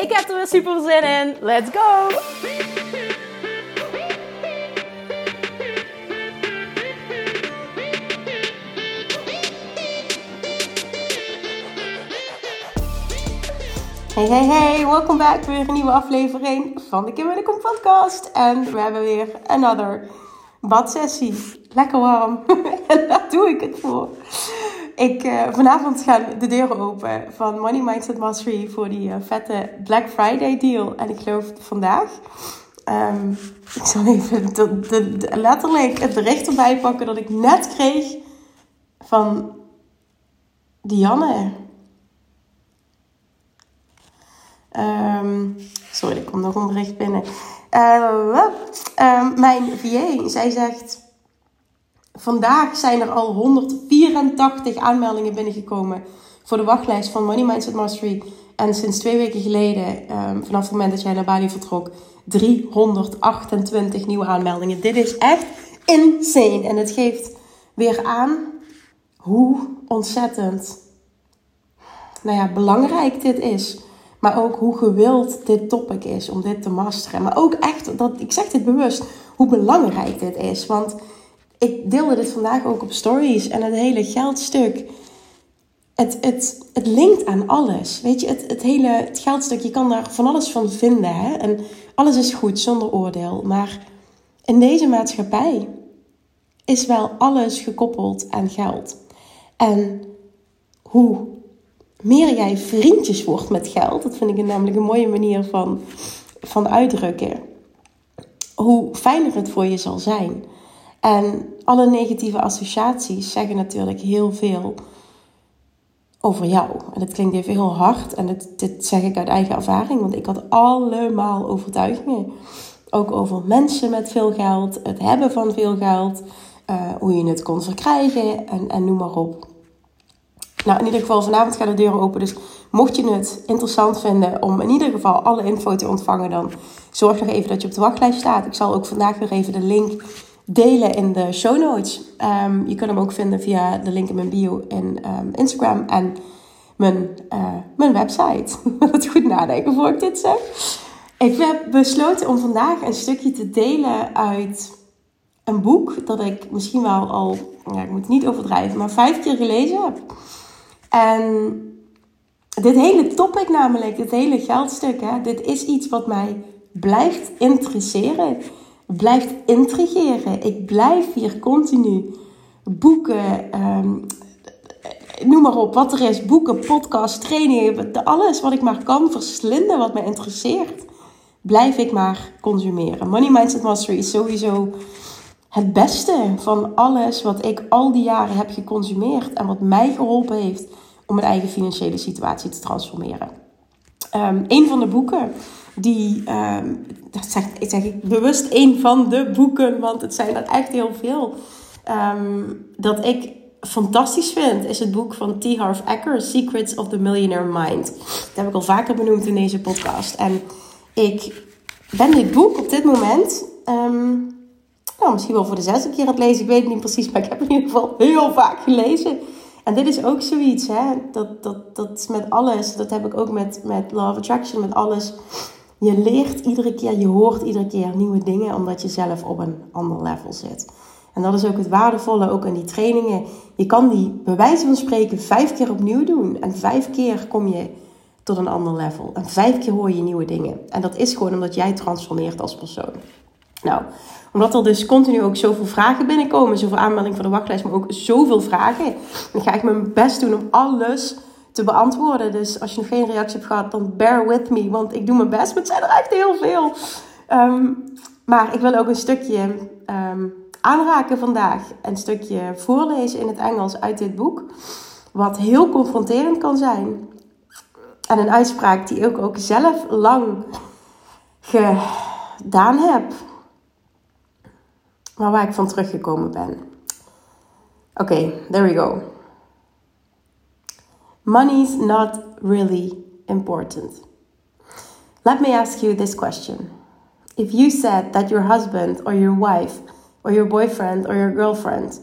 Ik heb er weer super zin in. Let's go! Hey, hey, hey, welkom back. Weer een nieuwe aflevering van de Kim en de Kom podcast. En we hebben weer another badsessie. Lekker warm. en daar doe ik het voor. Ik, uh, vanavond gaan de deuren open van Money Mindset Mastery voor die uh, vette Black Friday deal. En ik geloof vandaag. Um, ik zal even de, letterlijk het bericht erbij pakken dat ik net kreeg van Dianne. Um, sorry, er komt nog een bericht binnen. Uh, uh, mijn VA, zij zegt... Vandaag zijn er al 184 aanmeldingen binnengekomen voor de wachtlijst van Money Mindset Mastery. En sinds twee weken geleden, um, vanaf het moment dat jij naar Bali vertrok, 328 nieuwe aanmeldingen. Dit is echt insane. En het geeft weer aan hoe ontzettend nou ja, belangrijk dit is. Maar ook hoe gewild dit topic is om dit te masteren. Maar ook echt, dat, ik zeg dit bewust, hoe belangrijk dit is. Want ik deelde dit vandaag ook op stories. En het hele geldstuk, het, het, het linkt aan alles. Weet je, het, het hele het geldstuk, je kan daar van alles van vinden. Hè? En alles is goed, zonder oordeel. Maar in deze maatschappij is wel alles gekoppeld aan geld. En hoe meer jij vriendjes wordt met geld, dat vind ik namelijk een mooie manier van, van uitdrukken, hoe fijner het voor je zal zijn. En alle negatieve associaties zeggen natuurlijk heel veel over jou. En dat klinkt even heel hard en dit, dit zeg ik uit eigen ervaring, want ik had allemaal overtuigingen. Ook over mensen met veel geld, het hebben van veel geld, uh, hoe je het kon verkrijgen en, en noem maar op. Nou, in ieder geval, vanavond gaan de deuren open. Dus mocht je het interessant vinden om in ieder geval alle info te ontvangen, dan zorg nog even dat je op de wachtlijst staat. Ik zal ook vandaag weer even de link delen in de show notes. Um, je kunt hem ook vinden via de link in mijn bio in um, Instagram en mijn, uh, mijn website. Wat goed nadenken voor ik dit zeg. Ik heb besloten om vandaag een stukje te delen uit een boek dat ik misschien wel al, ja, ik moet het niet overdrijven, maar vijf keer gelezen heb. En dit hele topic namelijk, dit hele geldstuk, hè, dit is iets wat mij blijft interesseren, blijft intrigeren. Ik blijf hier continu boeken, um, noem maar op, wat er is, boeken, podcasts, trainingen, alles wat ik maar kan verslinden, wat mij interesseert, blijf ik maar consumeren. Money Mindset Mastery is sowieso het beste van alles wat ik al die jaren heb geconsumeerd en wat mij geholpen heeft om mijn eigen financiële situatie te transformeren. Um, een van de boeken die, um, dat zeg, zeg ik bewust een van de boeken, want het zijn er echt heel veel, um, dat ik fantastisch vind, is het boek van T. Harv Eker, Secrets of the Millionaire Mind. Dat heb ik al vaker benoemd in deze podcast. En ik ben dit boek op dit moment nou, misschien wel voor de zesde keer aan het lezen. Ik weet het niet precies, maar ik heb het in ieder geval heel vaak gelezen. En dit is ook zoiets, hè? Dat, dat, dat met alles, dat heb ik ook met, met Law Attraction, met alles. Je leert iedere keer, je hoort iedere keer nieuwe dingen, omdat je zelf op een ander level zit. En dat is ook het waardevolle, ook in die trainingen. Je kan die, bij wijze van spreken, vijf keer opnieuw doen. En vijf keer kom je tot een ander level. En vijf keer hoor je nieuwe dingen. En dat is gewoon omdat jij transformeert als persoon. Nou, omdat er dus continu ook zoveel vragen binnenkomen, zoveel aanmeldingen voor de wachtlijst, maar ook zoveel vragen, dan ga ik mijn best doen om alles te beantwoorden. Dus als je nog geen reactie hebt gehad, dan bear with me, want ik doe mijn best, maar het zijn er echt heel veel. Um, maar ik wil ook een stukje um, aanraken vandaag, een stukje voorlezen in het Engels uit dit boek, wat heel confronterend kan zijn. En een uitspraak die ik ook zelf lang gedaan heb. Maar waar ik van teruggekomen ben. Oké, there we go. Money's not really important. Let me ask you this question. If you said that your husband or your wife or your boyfriend or your girlfriend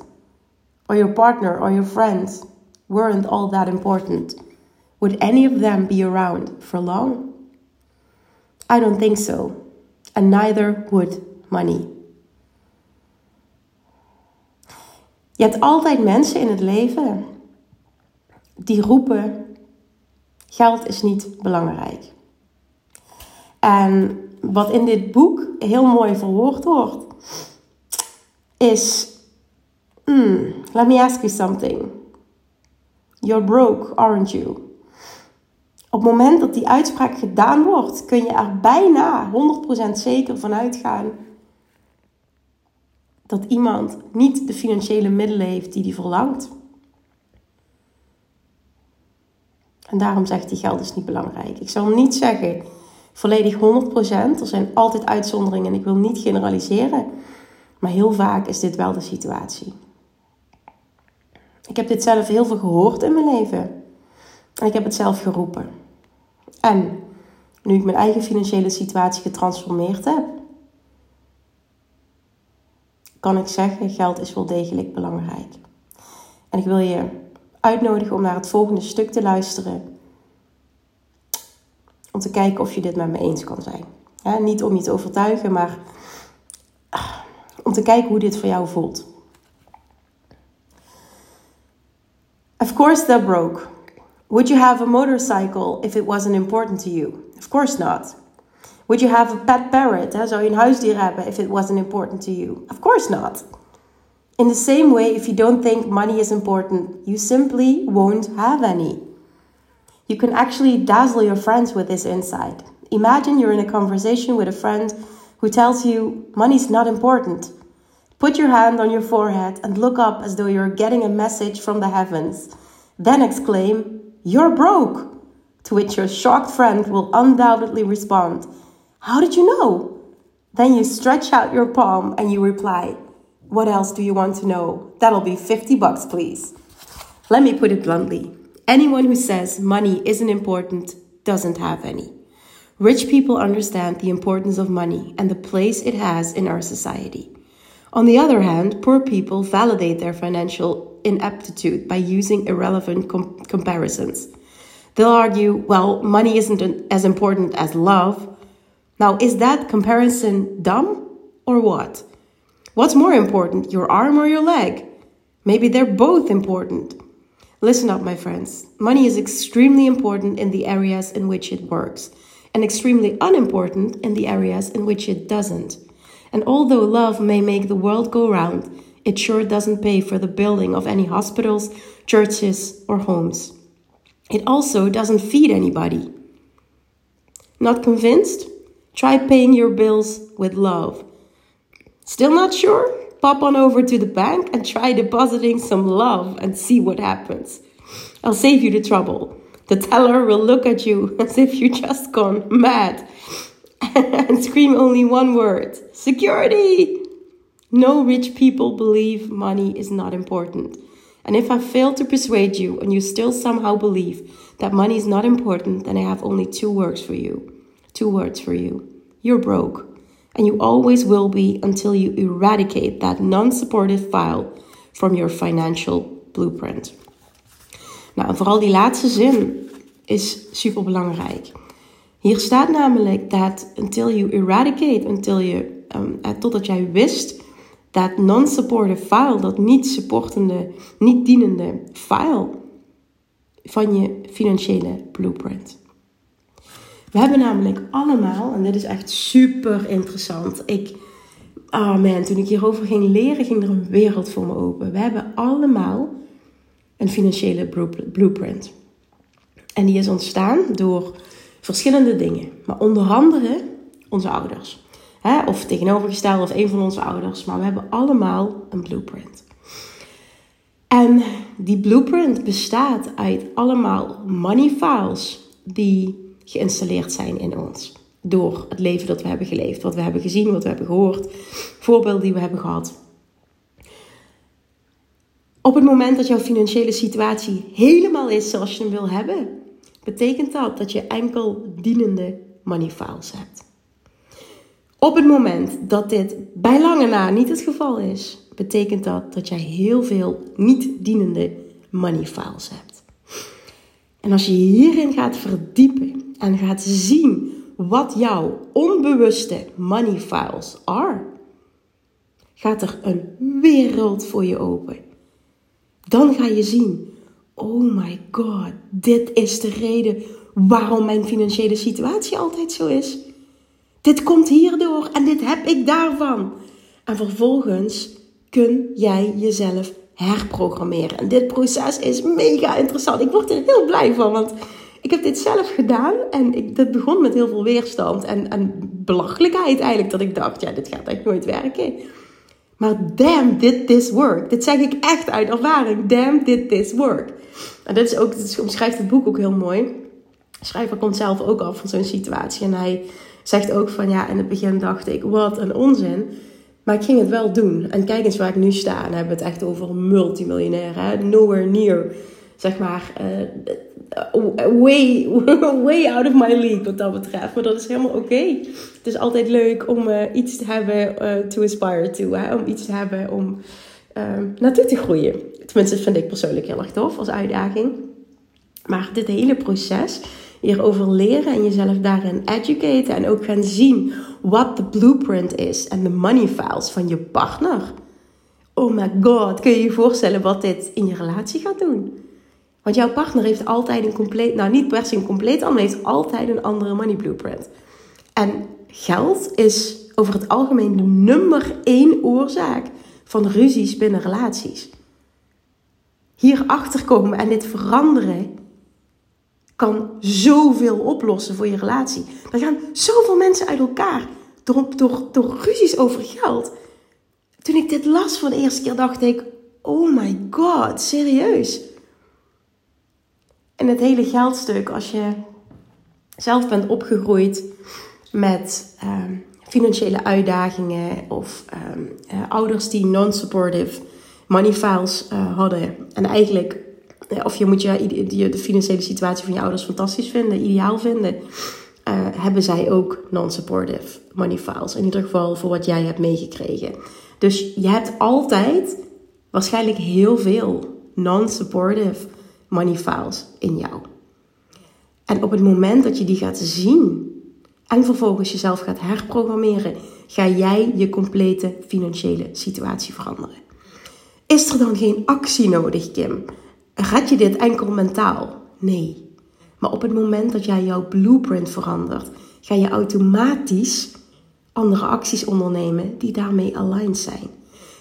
or your partner or your friends weren't all that important, would any of them be around for long? I don't think so. And neither would money. Je hebt altijd mensen in het leven die roepen: geld is niet belangrijk. En wat in dit boek heel mooi verwoord wordt, is: mm, Let me ask you something. You're broke, aren't you? Op het moment dat die uitspraak gedaan wordt, kun je er bijna 100% zeker van uitgaan dat iemand niet de financiële middelen heeft die hij verlangt. En daarom zegt hij geld is niet belangrijk. Ik zal niet zeggen volledig 100%. Er zijn altijd uitzonderingen en ik wil niet generaliseren. Maar heel vaak is dit wel de situatie. Ik heb dit zelf heel veel gehoord in mijn leven. En ik heb het zelf geroepen. En nu ik mijn eigen financiële situatie getransformeerd heb, kan ik zeggen: geld is wel degelijk belangrijk. En ik wil je uitnodigen om naar het volgende stuk te luisteren. Om te kijken of je dit met me eens kan zijn. niet om je te overtuigen, maar ah, om te kijken hoe dit voor jou voelt. Of course, they're broke. Would you have a motorcycle if it wasn't important to you? Of course not. Would you have a pet parrot? Hè? Zou je een huisdier hebben if it wasn't important to you? Of course not. In the same way, if you don't think money is important, you simply won't have any. You can actually dazzle your friends with this insight. Imagine you're in a conversation with a friend who tells you money's not important. Put your hand on your forehead and look up as though you're getting a message from the heavens. Then exclaim, You're broke! To which your shocked friend will undoubtedly respond, how did you know? Then you stretch out your palm and you reply, What else do you want to know? That'll be 50 bucks, please. Let me put it bluntly anyone who says money isn't important doesn't have any. Rich people understand the importance of money and the place it has in our society. On the other hand, poor people validate their financial ineptitude by using irrelevant com- comparisons. They'll argue, well, money isn't as important as love now, is that comparison dumb or what? What's more important, your arm or your leg? Maybe they're both important. Listen up, my friends. Money is extremely important in the areas in which it works, and extremely unimportant in the areas in which it doesn't. And although love may make the world go round, it sure doesn't pay for the building of any hospitals, churches, or homes. It also doesn't feed anybody. Not convinced? Try paying your bills with love. Still not sure? Pop on over to the bank and try depositing some love and see what happens. I'll save you the trouble. The teller will look at you as if you just gone mad and scream only one word security. No rich people believe money is not important. And if I fail to persuade you and you still somehow believe that money is not important, then I have only two words for you two words for you. You're broke. And you always will be until you eradicate that non supportive file from your financial blueprint. Nou, vooral die laatste zin is super belangrijk. Hier staat namelijk dat until you eradicate, until je, um, totdat jij wist dat non-supportive file, dat niet supportende, niet dienende file van je financiële blueprint. We hebben namelijk allemaal, en dit is echt super interessant. Ik, oh man, toen ik hierover ging leren, ging er een wereld voor me open. We hebben allemaal een financiële blueprint. En die is ontstaan door verschillende dingen. Maar onder andere onze ouders. Of tegenovergesteld, of een van onze ouders. Maar we hebben allemaal een blueprint. En die blueprint bestaat uit allemaal money files die geïnstalleerd zijn in ons. Door het leven dat we hebben geleefd, wat we hebben gezien, wat we hebben gehoord, voorbeelden die we hebben gehad. Op het moment dat jouw financiële situatie helemaal is zoals je hem wil hebben, betekent dat dat je enkel dienende money files hebt. Op het moment dat dit bij lange na niet het geval is, betekent dat dat jij heel veel niet dienende money files hebt. En als je hierin gaat verdiepen en gaat zien wat jouw onbewuste money files are, gaat er een wereld voor je open. Dan ga je zien, oh my god, dit is de reden waarom mijn financiële situatie altijd zo is. Dit komt hierdoor en dit heb ik daarvan. En vervolgens kun jij jezelf herprogrammeren. En dit proces is mega interessant. Ik word er heel blij van, want ik heb dit zelf gedaan en ik, dat begon met heel veel weerstand en, en belachelijkheid eigenlijk. Dat ik dacht, ja, dit gaat echt nooit werken. Maar damn, did this work. Dit zeg ik echt uit ervaring. Damn, did this work. En dit is ook, dit omschrijft het boek ook heel mooi. De schrijver komt zelf ook af van zo'n situatie. En hij zegt ook van, ja, in het begin dacht ik, wat een onzin. Maar ik ging het wel doen. En kijk eens waar ik nu sta. En hebben we het echt over multimiljonair. Hè? Nowhere near, zeg maar, uh, way, way out of my league wat dat betreft. Maar dat is helemaal oké. Het is altijd leuk om uh, iets te hebben uh, to aspire to. Om iets te hebben om naartoe te groeien. Tenminste, dat vind ik persoonlijk heel erg tof als uitdaging. Maar dit hele proces hierover leren en jezelf daarin educaten en ook gaan zien wat de blueprint is en de money files van je partner. Oh my god, kun je je voorstellen wat dit in je relatie gaat doen? Want jouw partner heeft altijd een compleet, nou niet per se een compleet andere, heeft altijd een andere money blueprint. En geld is over het algemeen de nummer één oorzaak van ruzies binnen relaties. Hierachter komen en dit veranderen kan zoveel oplossen voor je relatie. Er gaan zoveel mensen uit elkaar door, door, ruzies over geld. Toen ik dit las voor de eerste keer, dacht ik: Oh my god, serieus. En het hele geldstuk, als je zelf bent opgegroeid met ehm, financiële uitdagingen of ehm, eh, ouders die non-supportive money files uh, hadden en eigenlijk of je moet je, de financiële situatie van je ouders fantastisch vinden, ideaal vinden. Uh, hebben zij ook non-supportive money files. In ieder geval voor wat jij hebt meegekregen. Dus je hebt altijd waarschijnlijk heel veel non-supportive money files in jou. En op het moment dat je die gaat zien en vervolgens jezelf gaat herprogrammeren, ga jij je complete financiële situatie veranderen. Is er dan geen actie nodig, Kim? Gaat je dit enkel mentaal? Nee. Maar op het moment dat jij jouw blueprint verandert, ga je automatisch andere acties ondernemen die daarmee aligned zijn.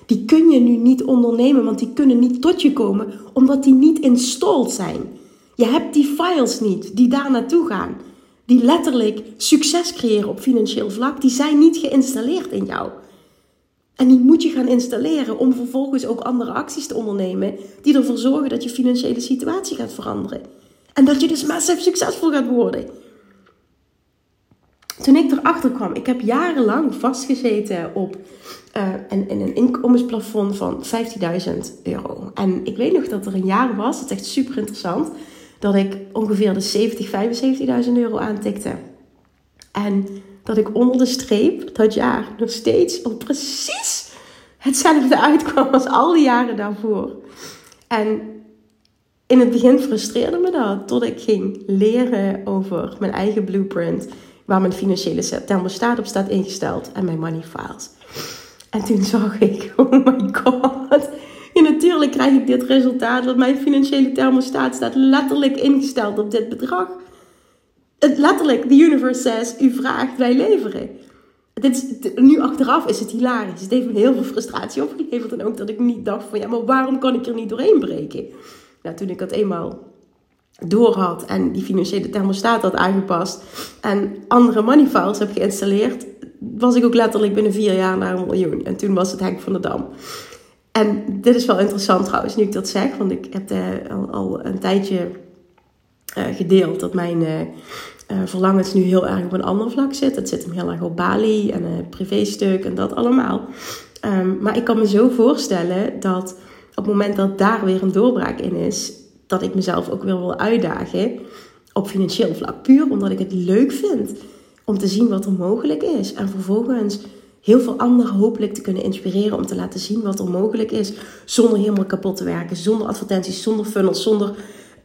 Die kun je nu niet ondernemen, want die kunnen niet tot je komen, omdat die niet installed zijn. Je hebt die files niet die daar naartoe gaan. Die letterlijk succes creëren op financieel vlak, die zijn niet geïnstalleerd in jou. En die moet je gaan installeren om vervolgens ook andere acties te ondernemen die ervoor zorgen dat je financiële situatie gaat veranderen. En dat je dus massief succesvol gaat worden. Toen ik erachter kwam, ik heb jarenlang vastgezeten op uh, een, een inkomensplafond van 15.000 euro. En ik weet nog dat er een jaar was, het is echt super interessant, dat ik ongeveer de 70, 75.000 euro aantikte. En dat ik onder de streep dat jaar nog steeds op precies hetzelfde uitkwam als al die jaren daarvoor. En in het begin frustreerde me dat, tot ik ging leren over mijn eigen blueprint, waar mijn financiële thermostaat op staat ingesteld en mijn money files. En toen zag ik, oh my god, ja, natuurlijk krijg ik dit resultaat, want mijn financiële thermostaat staat letterlijk ingesteld op dit bedrag letterlijk, the universe says, u vraagt, wij leveren. Dit is, nu achteraf is het hilarisch. Het heeft me heel veel frustratie opgeleverd. En ook dat ik niet dacht van, ja, maar waarom kan ik er niet doorheen breken? Nou, toen ik dat eenmaal door had en die financiële thermostaat had aangepast en andere money files heb geïnstalleerd, was ik ook letterlijk binnen vier jaar naar een miljoen. En toen was het hek van de dam. En dit is wel interessant trouwens, nu ik dat zeg, want ik heb al, al een tijdje gedeeld dat mijn verlangens nu heel erg op een ander vlak zitten. Het zit hem heel erg op Bali en een privéstuk en dat allemaal. Ehm, maar ik kan me zo voorstellen dat op het moment dat daar weer een doorbraak in is, dat ik mezelf ook weer wil uitdagen op financieel vlak. Puur omdat ik het leuk vind om te zien wat er mogelijk is. En vervolgens heel veel anderen hopelijk te kunnen inspireren om te laten zien wat er mogelijk is. Zonder helemaal kapot te werken, zonder advertenties, zonder funnels, zonder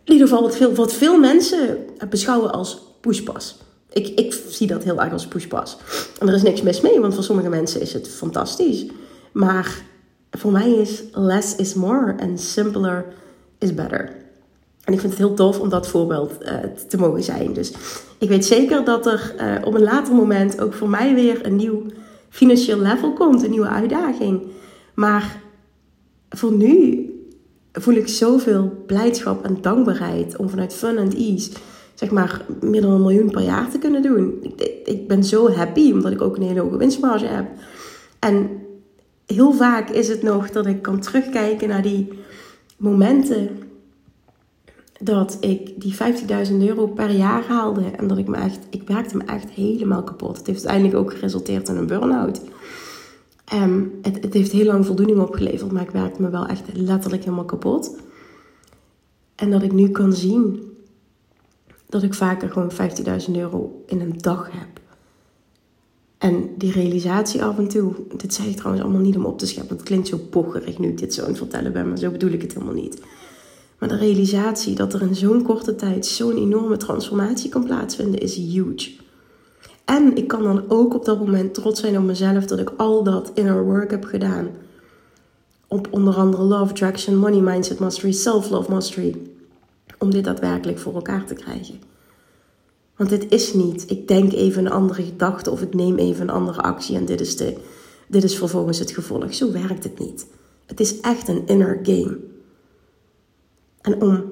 in ieder geval wat veel, wat veel mensen beschouwen als pushpas. Ik, ik zie dat heel erg als pushpas. En er is niks mis mee, want voor sommige mensen is het fantastisch. Maar voor mij is less is more en simpler is better. En ik vind het heel tof om dat voorbeeld uh, te mogen zijn. Dus ik weet zeker dat er uh, op een later moment ook voor mij weer een nieuw financieel level komt, een nieuwe uitdaging. Maar voor nu voel ik zoveel blijdschap en dankbaarheid om vanuit Fun and Ease, zeg maar, meer dan een miljoen per jaar te kunnen doen. Ik, ik ben zo happy omdat ik ook een hele hoge winstmarge heb. En heel vaak is het nog dat ik kan terugkijken naar die momenten dat ik die 50.000 euro per jaar haalde. En dat ik me echt, ik werkte me echt helemaal kapot. Het heeft uiteindelijk ook geresulteerd in een burn-out. Um, het, het heeft heel lang voldoening opgeleverd, maar ik werkte me wel echt letterlijk helemaal kapot. En dat ik nu kan zien dat ik vaker gewoon 15.000 euro in een dag heb. En die realisatie af en toe, dit zeg ik trouwens allemaal niet om op te scheppen. Het klinkt zo pocherig nu ik dit zo aan het vertellen ben, maar zo bedoel ik het helemaal niet. Maar de realisatie dat er in zo'n korte tijd zo'n enorme transformatie kan plaatsvinden is huge. En ik kan dan ook op dat moment trots zijn op mezelf dat ik al dat inner work heb gedaan. Op onder andere Love Attraction, Money Mindset Mastery, Self-Love Mastery. Om dit daadwerkelijk voor elkaar te krijgen. Want dit is niet, ik denk even een andere gedachte of ik neem even een andere actie en dit is, de, dit is vervolgens het gevolg. Zo werkt het niet. Het is echt een inner game. En om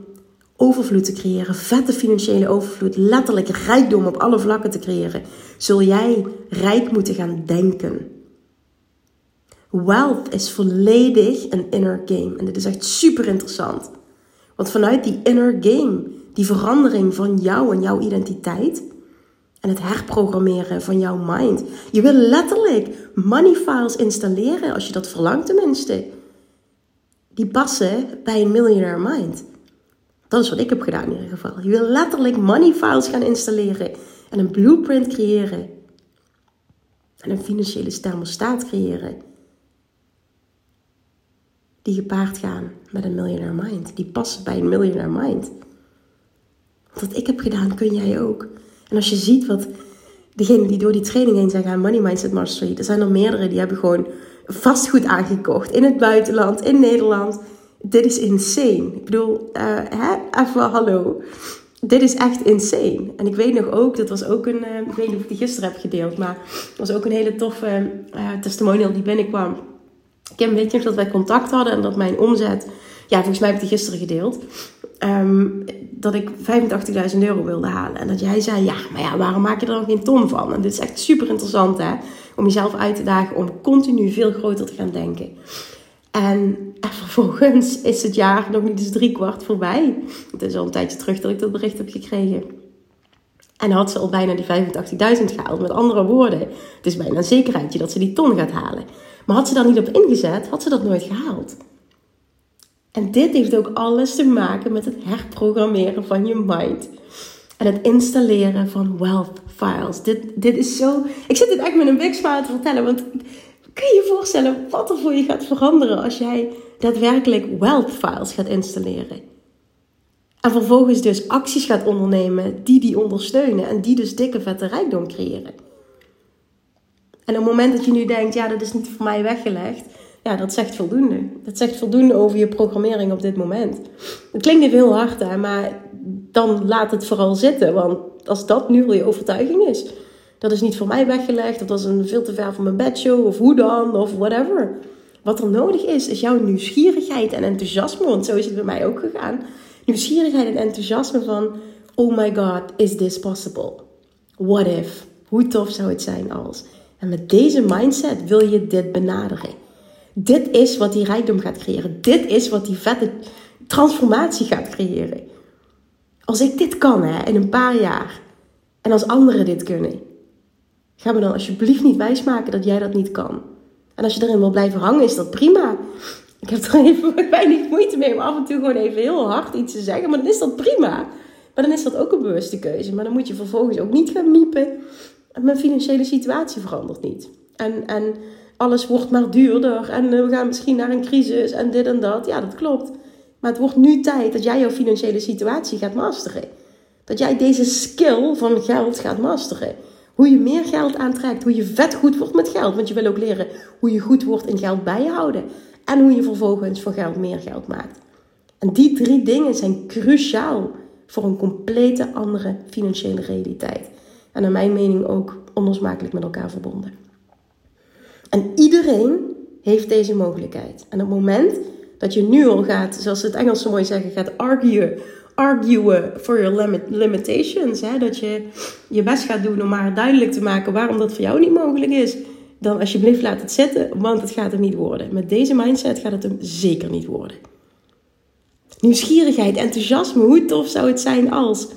overvloed te creëren, vette financiële overvloed, letterlijk rijkdom op alle vlakken te creëren, zul jij rijk moeten gaan denken. Wealth is volledig een inner game. En dit is echt super interessant. Want vanuit die inner game, die verandering van jou en jouw identiteit, en het herprogrammeren van jouw mind. Je wil letterlijk money files installeren, als je dat verlangt tenminste die passen bij een millionaire mind. Dat is wat ik heb gedaan in ieder geval. Je wil letterlijk money files gaan installeren en een blueprint creëren. En een financiële thermostaat creëren. Die gepaard gaan met een millionaire mind. Die passen bij een millionaire mind. Wat ik heb gedaan, kun jij ook. En als je ziet wat degenen die door die training heen zijn gaan, Money Mindset Mastery, er zijn er meerdere die hebben gewoon vastgoed aangekocht in het buitenland, in Nederland. Dit is insane. Ik bedoel, uh, hè? even hallo. Dit is echt insane. En ik weet nog ook, dat was ook een, uh, ik weet niet of ik die gisteren heb gedeeld, maar het was ook een hele toffe uh, testimonial die binnenkwam. Ik heb een beetje dat wij contact hadden en dat mijn omzet, ja, volgens mij heb ik die gisteren gedeeld, um, dat ik 85.000 euro wilde halen. En dat jij zei, ja, maar ja, waarom maak je er dan geen ton van? En dit is echt super interessant, hè? Om jezelf uit te dagen om continu veel groter te gaan denken. En, vervolgens is het jaar nog niet eens drie kwart voorbij. Het is al een tijdje terug dat ik dat bericht heb gekregen. En had ze al bijna die 85.000 gehaald. Met andere woorden, het is bijna een zekerheidje dat ze die ton gaat halen. Maar had ze daar niet op ingezet, had ze dat nooit gehaald. En dit heeft ook alles te maken met het herprogrammeren van je mind. En het installeren van wealth files. Dit, dit is zo. Ik zit dit echt met een big smile te vertellen. Want kun je je voorstellen wat er voor je gaat veranderen als jij daadwerkelijk wealth files gaat installeren? En vervolgens dus acties gaat ondernemen die die ondersteunen. En die dus dikke vette rijkdom creëren. En op het moment dat je nu denkt, ja, dat is niet voor mij weggelegd ja, dat zegt voldoende. Dat zegt voldoende over je programmering op dit moment. Het klinkt heel hard, hè, maar dan laat het vooral zitten. Want als dat nu al je overtuiging is, dat is niet voor mij weggelegd, dat is een veel te ver van mijn bedshow, of hoe dan, of whatever. Wat er nodig is, is jouw nieuwsgierigheid en enthousiasme, want zo is het bij mij ook gegaan. Nieuwsgierigheid en enthousiasme van, oh my god, is this possible? What if? Hoe tof zou het zijn als? En met deze mindset wil je dit benaderen. Dit is wat die rijkdom gaat creëren. Dit is wat die vette transformatie gaat creëren. Als ik dit kan hè, in een paar jaar. En als anderen dit kunnen. Ga me dan alsjeblieft niet wijsmaken dat jij dat niet kan. En als je erin wil blijven hangen, is dat prima. Ik heb er even weinig moeite mee om af en toe gewoon even heel hard iets te zeggen. Maar dan is dat prima. Maar dan is dat ook een bewuste keuze. Maar dan moet je vervolgens ook niet gaan miepen. Mijn financiële situatie verandert niet. En, en alles wordt maar duurder. En we gaan misschien naar een crisis en dit en dat. Ja, dat klopt. Maar het wordt nu tijd dat jij jouw financiële situatie gaat masteren. Dat jij deze skill van geld gaat masteren. Hoe je meer geld aantrekt. Hoe je vet goed wordt met geld. Want je wil ook leren hoe je goed wordt in geld bijhouden. En hoe je vervolgens voor geld meer geld maakt. En die drie dingen zijn cruciaal voor een complete andere financiële realiteit. En naar mijn mening ook onlosmakelijk met elkaar verbonden. En iedereen heeft deze mogelijkheid. En op het moment dat je nu al gaat, zoals ze het Engels zo mooi zeggen, gaat arguen, arguen your limit, limitations. Hè? Dat je je best gaat doen om maar duidelijk te maken waarom dat voor jou niet mogelijk is. Dan alsjeblieft laat het zitten, want het gaat er niet worden. Met deze mindset gaat het hem zeker niet worden. Nieuwsgierigheid, enthousiasme, hoe tof zou het zijn als.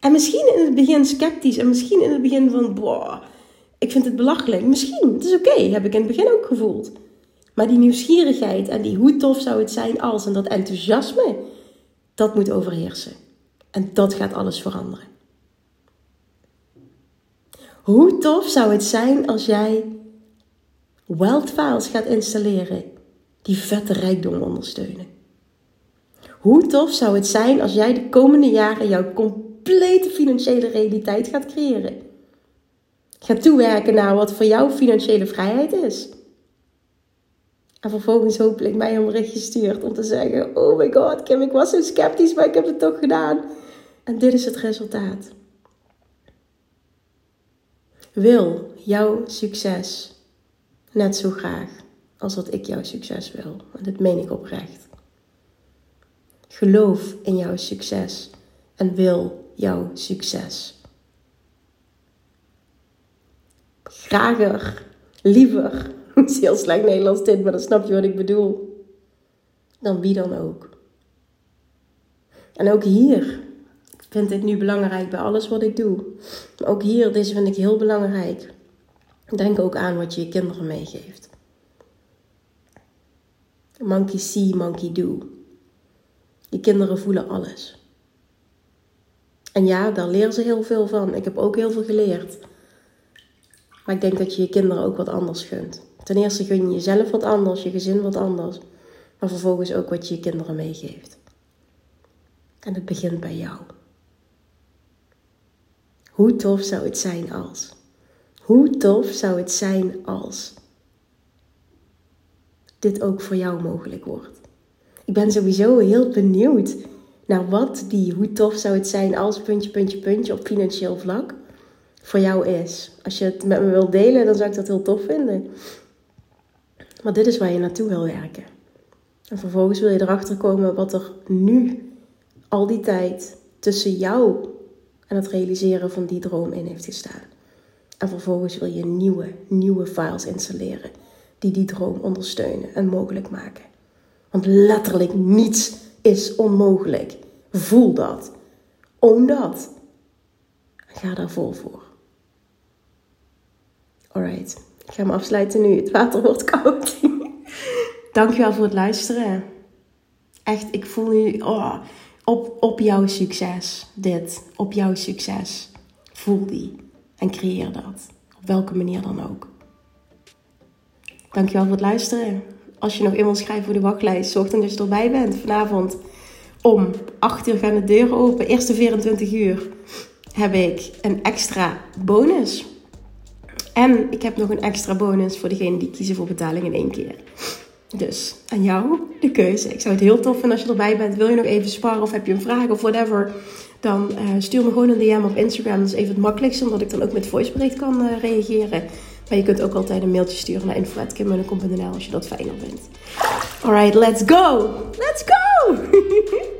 En misschien in het begin sceptisch en misschien in het begin van, boah, ik vind het belachelijk. Misschien, het is oké, heb ik in het begin ook gevoeld. Maar die nieuwsgierigheid en die hoe tof zou het zijn als en dat enthousiasme, dat moet overheersen. En dat gaat alles veranderen. Hoe tof zou het zijn als jij wealth files gaat installeren die vette rijkdom ondersteunen? Hoe tof zou het zijn als jij de komende jaren jouw complete financiële realiteit gaat creëren? Ga toewerken naar wat voor jou financiële vrijheid is. En vervolgens hopelijk mij een berichtje stuurt om te zeggen: Oh my god, Kim, ik was zo sceptisch, maar ik heb het toch gedaan. En dit is het resultaat. Wil jouw succes net zo graag als wat ik jouw succes wil. En dat meen ik oprecht. Geloof in jouw succes en wil jouw succes. Grager, liever, het is heel slecht Nederlands dit, maar dan snap je wat ik bedoel. Dan wie dan ook. En ook hier, ik vind dit nu belangrijk bij alles wat ik doe. Ook hier, deze vind ik heel belangrijk. Denk ook aan wat je je kinderen meegeeft. Monkey see, monkey do. Je kinderen voelen alles. En ja, daar leren ze heel veel van. Ik heb ook heel veel geleerd. Maar ik denk dat je je kinderen ook wat anders gunt. Ten eerste gun je jezelf wat anders, je gezin wat anders. Maar vervolgens ook wat je je kinderen meegeeft. En het begint bij jou. Hoe tof zou het zijn als? Hoe tof zou het zijn als dit ook voor jou mogelijk wordt? Ik ben sowieso heel benieuwd naar wat die hoe tof zou het zijn als puntje, puntje, puntje op financieel vlak voor jou is. Als je het met me wilt delen, dan zou ik dat heel tof vinden. Maar dit is waar je naartoe wil werken. En vervolgens wil je erachter komen wat er nu al die tijd tussen jou en het realiseren van die droom in heeft gestaan. En vervolgens wil je nieuwe, nieuwe files installeren die die droom ondersteunen en mogelijk maken. Want letterlijk niets is onmogelijk. Voel dat. Own dat. ga daar vol voor. Alright, ik ga me afsluiten nu. Het water wordt koud. Dankjewel voor het luisteren. Echt, ik voel nu oh, op, op jouw succes. Dit, op jouw succes. Voel die en creëer dat. Op welke manier dan ook. Dankjewel voor het luisteren. Als je nog iemand schrijft voor de wachtlijst, zorg dan dat je erbij bent. Vanavond om 8 uur gaan de deuren open. Eerste 24 uur heb ik een extra bonus. En ik heb nog een extra bonus voor degene die kiezen voor betaling in één keer. Dus aan jou de keuze. Ik zou het heel tof vinden als je erbij bent. Wil je nog even sparen of heb je een vraag of whatever? Dan uh, stuur me gewoon een DM op Instagram. Dat is even het makkelijkste, omdat ik dan ook met voicebericht kan uh, reageren. Maar je kunt ook altijd een mailtje sturen naar info.kimmunnekom.nl als je dat fijner vindt. Alright, let's go! Let's go!